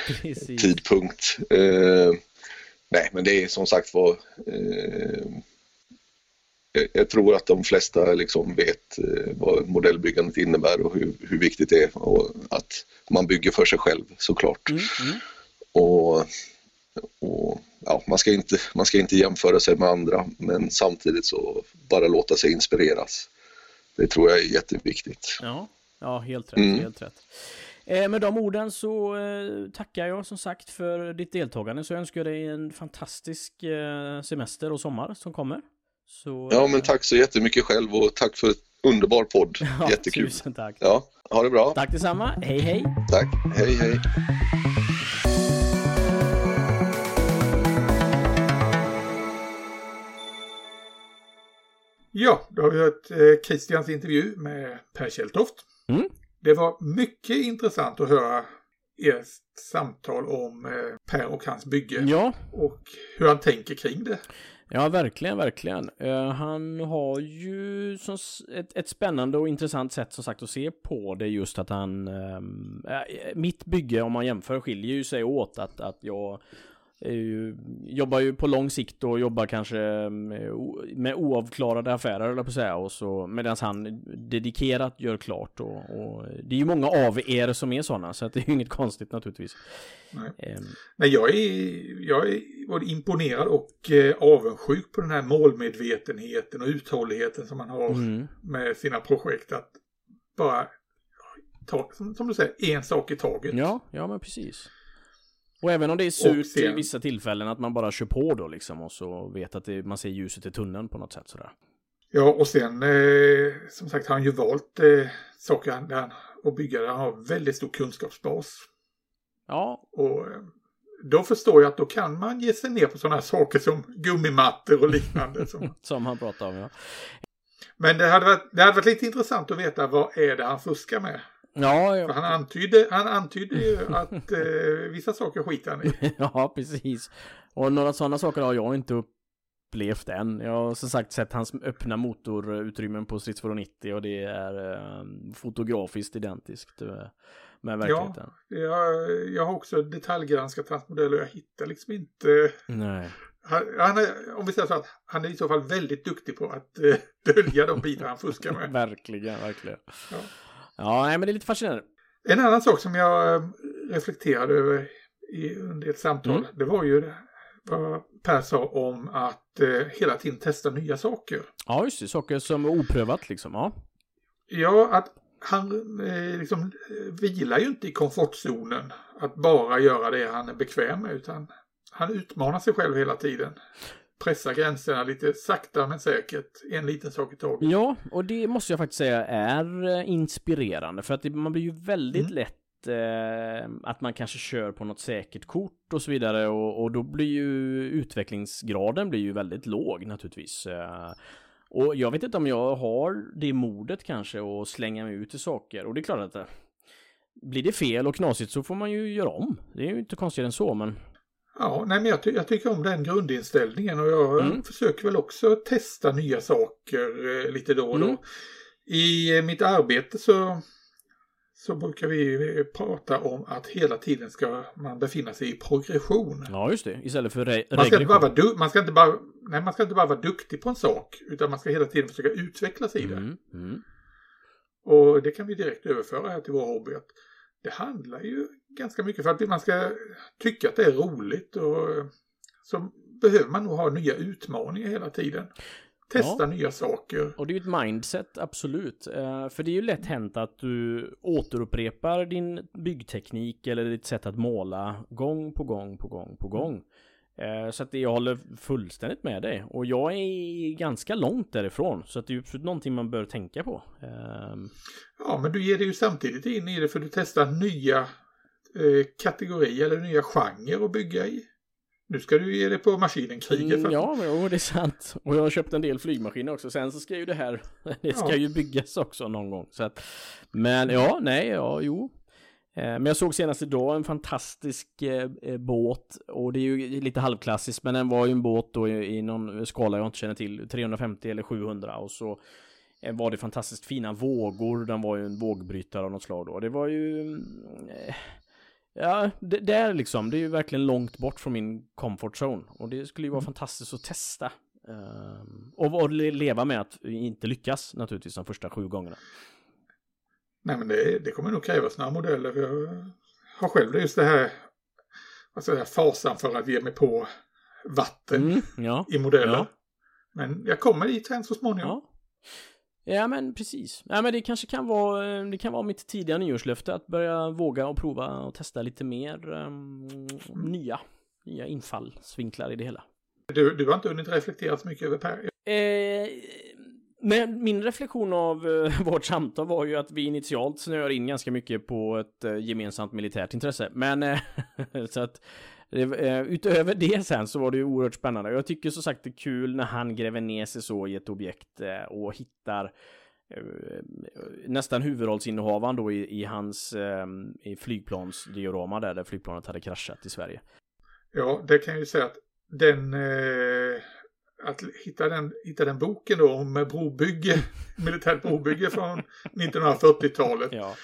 tidpunkt. Eh, nej, men det är som sagt var eh, jag- jag tror att de flesta liksom vet eh, vad modellbyggandet innebär och hur, hur viktigt det är och att man bygger för sig själv såklart. Mm, mm. Och, och ja, man, ska inte, man ska inte jämföra sig med andra men samtidigt så bara låta sig inspireras. Det tror jag är jätteviktigt. Ja, ja helt rätt, Mm. helt rätt. Eh, med de orden så eh, tackar jag som sagt för ditt deltagande så önskar jag dig en fantastisk eh, semester och sommar som kommer. Så, Ja, men eh, tack så jättemycket själv och tack för ett underbar podd. ja, Jättekul. Tusen tack. Ja, ha det bra. Tack detsamma. Hej hej. Tack. Hej, hej. Ja, då har vi hört eh, Christians intervju med Per Kjelltoft. Mm. Det var mycket intressant att höra ert samtal om eh, Per och hans bygge Ja, och hur han tänker kring det. Ja, verkligen, verkligen. Eh, han har ju som ett, ett spännande och intressant sätt som sagt att se på det just att han... ehm, eh, mitt bygge, om man jämför, skiljer ju sig åt att, att jag ju, jobbar ju på lång sikt och jobbar kanske med, o- med oavklarade affärer, eller på säga, och så medan han dedikerat gör klart och, och det är ju många av er som är sådana, så att det är ju inget konstigt naturligtvis. Nej. Ehm, Men jag är, jag är både imponerad och eh, avundsjuk på den här målmedvetenheten och uthålligheten som man har mm. med sina projekt. Att bara ta, som, som du säger, en sak i taget. Ja, ja men precis. Och även om det är surt sen- i vissa tillfällen att man bara kör på då liksom och så vet att det, man ser ljuset i tunneln på något sätt sådär. Ja, och sen eh, som sagt har han ju valt eh, saker han- han, och bygga där han har väldigt stor kunskapsbas. Ja, Och eh, då förstår jag att då kan man ge sig ner på sådana här saker som gummimattor och liknande. som, som han pratade om ja. men det hade, varit, det hade varit lite intressant att veta vad är det han fuskar med. Ja, För ja, han antydde, han antydde ju att eh, vissa saker skiter han i. ja precis. Och några sådana saker har jag inte upplevt än. Jag har som sagt sett hans öppna motorutrymmen på Stridsfordon 90 och det är eh, fotografiskt identiskt med verkligheten. Jag, jag har också detaljgranskat hans modell och jag hittar liksom inte... Nej. Han, han är, om vi säger så att han är i så fall väldigt duktig på att eh, dölja de bitar han fuskar med. Verkligen, verkligen. Ja. Ja, nej, men det är lite fascinerande. En annan sak som jag eh, reflekterade över i, under ett samtal, Mm. det var ju vad Per sa om att eh, hela tiden testa nya saker. Ja, just det. Saker som är oprövat liksom. Ja. Ja, att han eh, liksom eh, vilar ju inte i komfortzonen att bara göra det han är bekväm med, utan han utmanar sig själv hela tiden. Pressa gränserna lite sakta men säkert. En liten sak i taget. Ja, och det måste jag faktiskt säga är eh, inspirerande för att det, man blir ju väldigt Mm. lätt eh, att man kanske kör på något säkert kort och så vidare och, och då blir ju utvecklingsgraden blir ju väldigt låg naturligtvis. Eh, och jag vet inte om jag har det modet kanske att slänga mig ut i saker och det är klart att blir det fel och knasigt så får man ju göra om. Det är ju inte konstigare än så men Ja, nej, men jag, ty- jag tycker om den grundinställningen och jag Mm. försöker väl också testa nya saker eh, lite då och då. Mm. I eh, mitt arbete så, så brukar vi eh, prata om att hela tiden ska man befinna sig i progression. ja just det, istället för re- Man ska, inte bara vara du- man, ska inte bara, nej, man ska inte bara vara duktig på en sak utan man ska hela tiden försöka utvecklas i det. Mm, mm. Och det kan vi direkt överföra här till vår hobby. Det handlar ju ganska mycket för att man ska tycka att det är roligt och så behöver man nog ha nya utmaningar hela tiden. Testa Ja. nya saker. Och det är ju ett mindset, absolut. Eh, för det är ju lätt hänt att du återupprepar din byggteknik eller ditt sätt att måla gång på gång på gång på gång. Eh, så att jag håller fullständigt med dig. Och jag är ganska långt därifrån. Så att det är ju absolut någonting man bör tänka på. Ehm, Ja, men du ger dig ju samtidigt in i det för du testar nya eh, kategorier eller nya genrer att bygga i. Nu ska du ge dig på maskinen kriget. Mm, ja, jo, det är sant. Och jag har köpt en del flygmaskiner också. Sen så ska ju det här, det ska Ja. ju byggas också någon gång. Så att, men ja, nej, ja, jo. Eh, Men jag såg senast idag en fantastisk eh, eh, båt och det är ju lite halvklassiskt men den var ju en båt då i, i någon skala jag inte känner till 350 eller 700 och så eh, var det fantastiskt fina vågor den var ju en vågbrytare av något slag då det var ju mm, eh, Ja, det, det är liksom, det är ju verkligen långt bort från min comfort zone. Och det skulle ju vara fantastiskt att testa. Ehm, och, och le- leva med att inte lyckas naturligtvis de första sju gångerna. Nej, men det, det kommer nog krävas några modeller. Jag har själv just det här, ska jag säga, fasan för att ge mig på vatten Mm, ja, i modeller. Ja. Men jag kommer dit sen så småningom. ja. Ja men precis. Ja men det kanske kan vara, det kan vara mitt tidiga nyårslöfte att börja våga och prova och testa lite mer ehm, nya, nya infallsvinklar i det hela. Du, du har inte hunnit reflektera så mycket över Per. Eh, men min reflektion av eh, vårt samtal var ju att vi initialt snöar in ganska mycket på ett eh, gemensamt militärt intresse. Men eh, så att eh, utöver det sen så var det ju oerhört spännande. Jag tycker som sagt det är kul när han gräver ner sig så i ett objekt eh, och hittar eh, nästan huvudrollsinnehavaren då i, i hans eh, i flygplansdiorama där, där flygplanet hade kraschat i Sverige. Ja, det kan jag ju säga att den... Eh, att hitta den, hitta den boken då om brobygge, militärt brobygge från 1940-talet. Ja,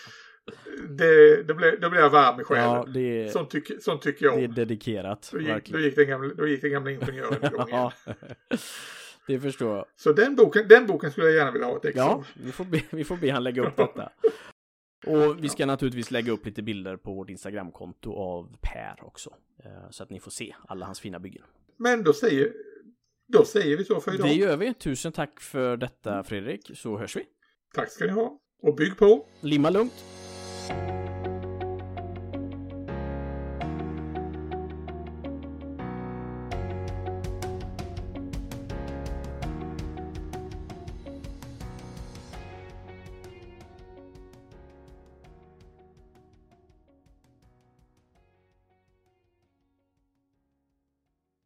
Det, det blev, då blev jag varm i själen. ja det, Sånt, tycker, sånt tycker jag det är om. dedikerat. Då gick, då, gick den gamla, då gick den gamla ingenjören igång igen. Det förstår jag. Så den boken, den boken skulle jag gärna vilja ha ett ex Ja, vi får, be, vi får be han lägga upp detta. Och vi ska naturligtvis lägga upp lite bilder på vårt Instagramkonto av Per också. eh, Så att ni får se alla hans fina byggen. Men då säger, då säger vi så för idag. Det gör vi. Tusen tack för detta Fredrik, så hörs vi. Tack ska ni ha. Och bygg på. Limma lugnt. you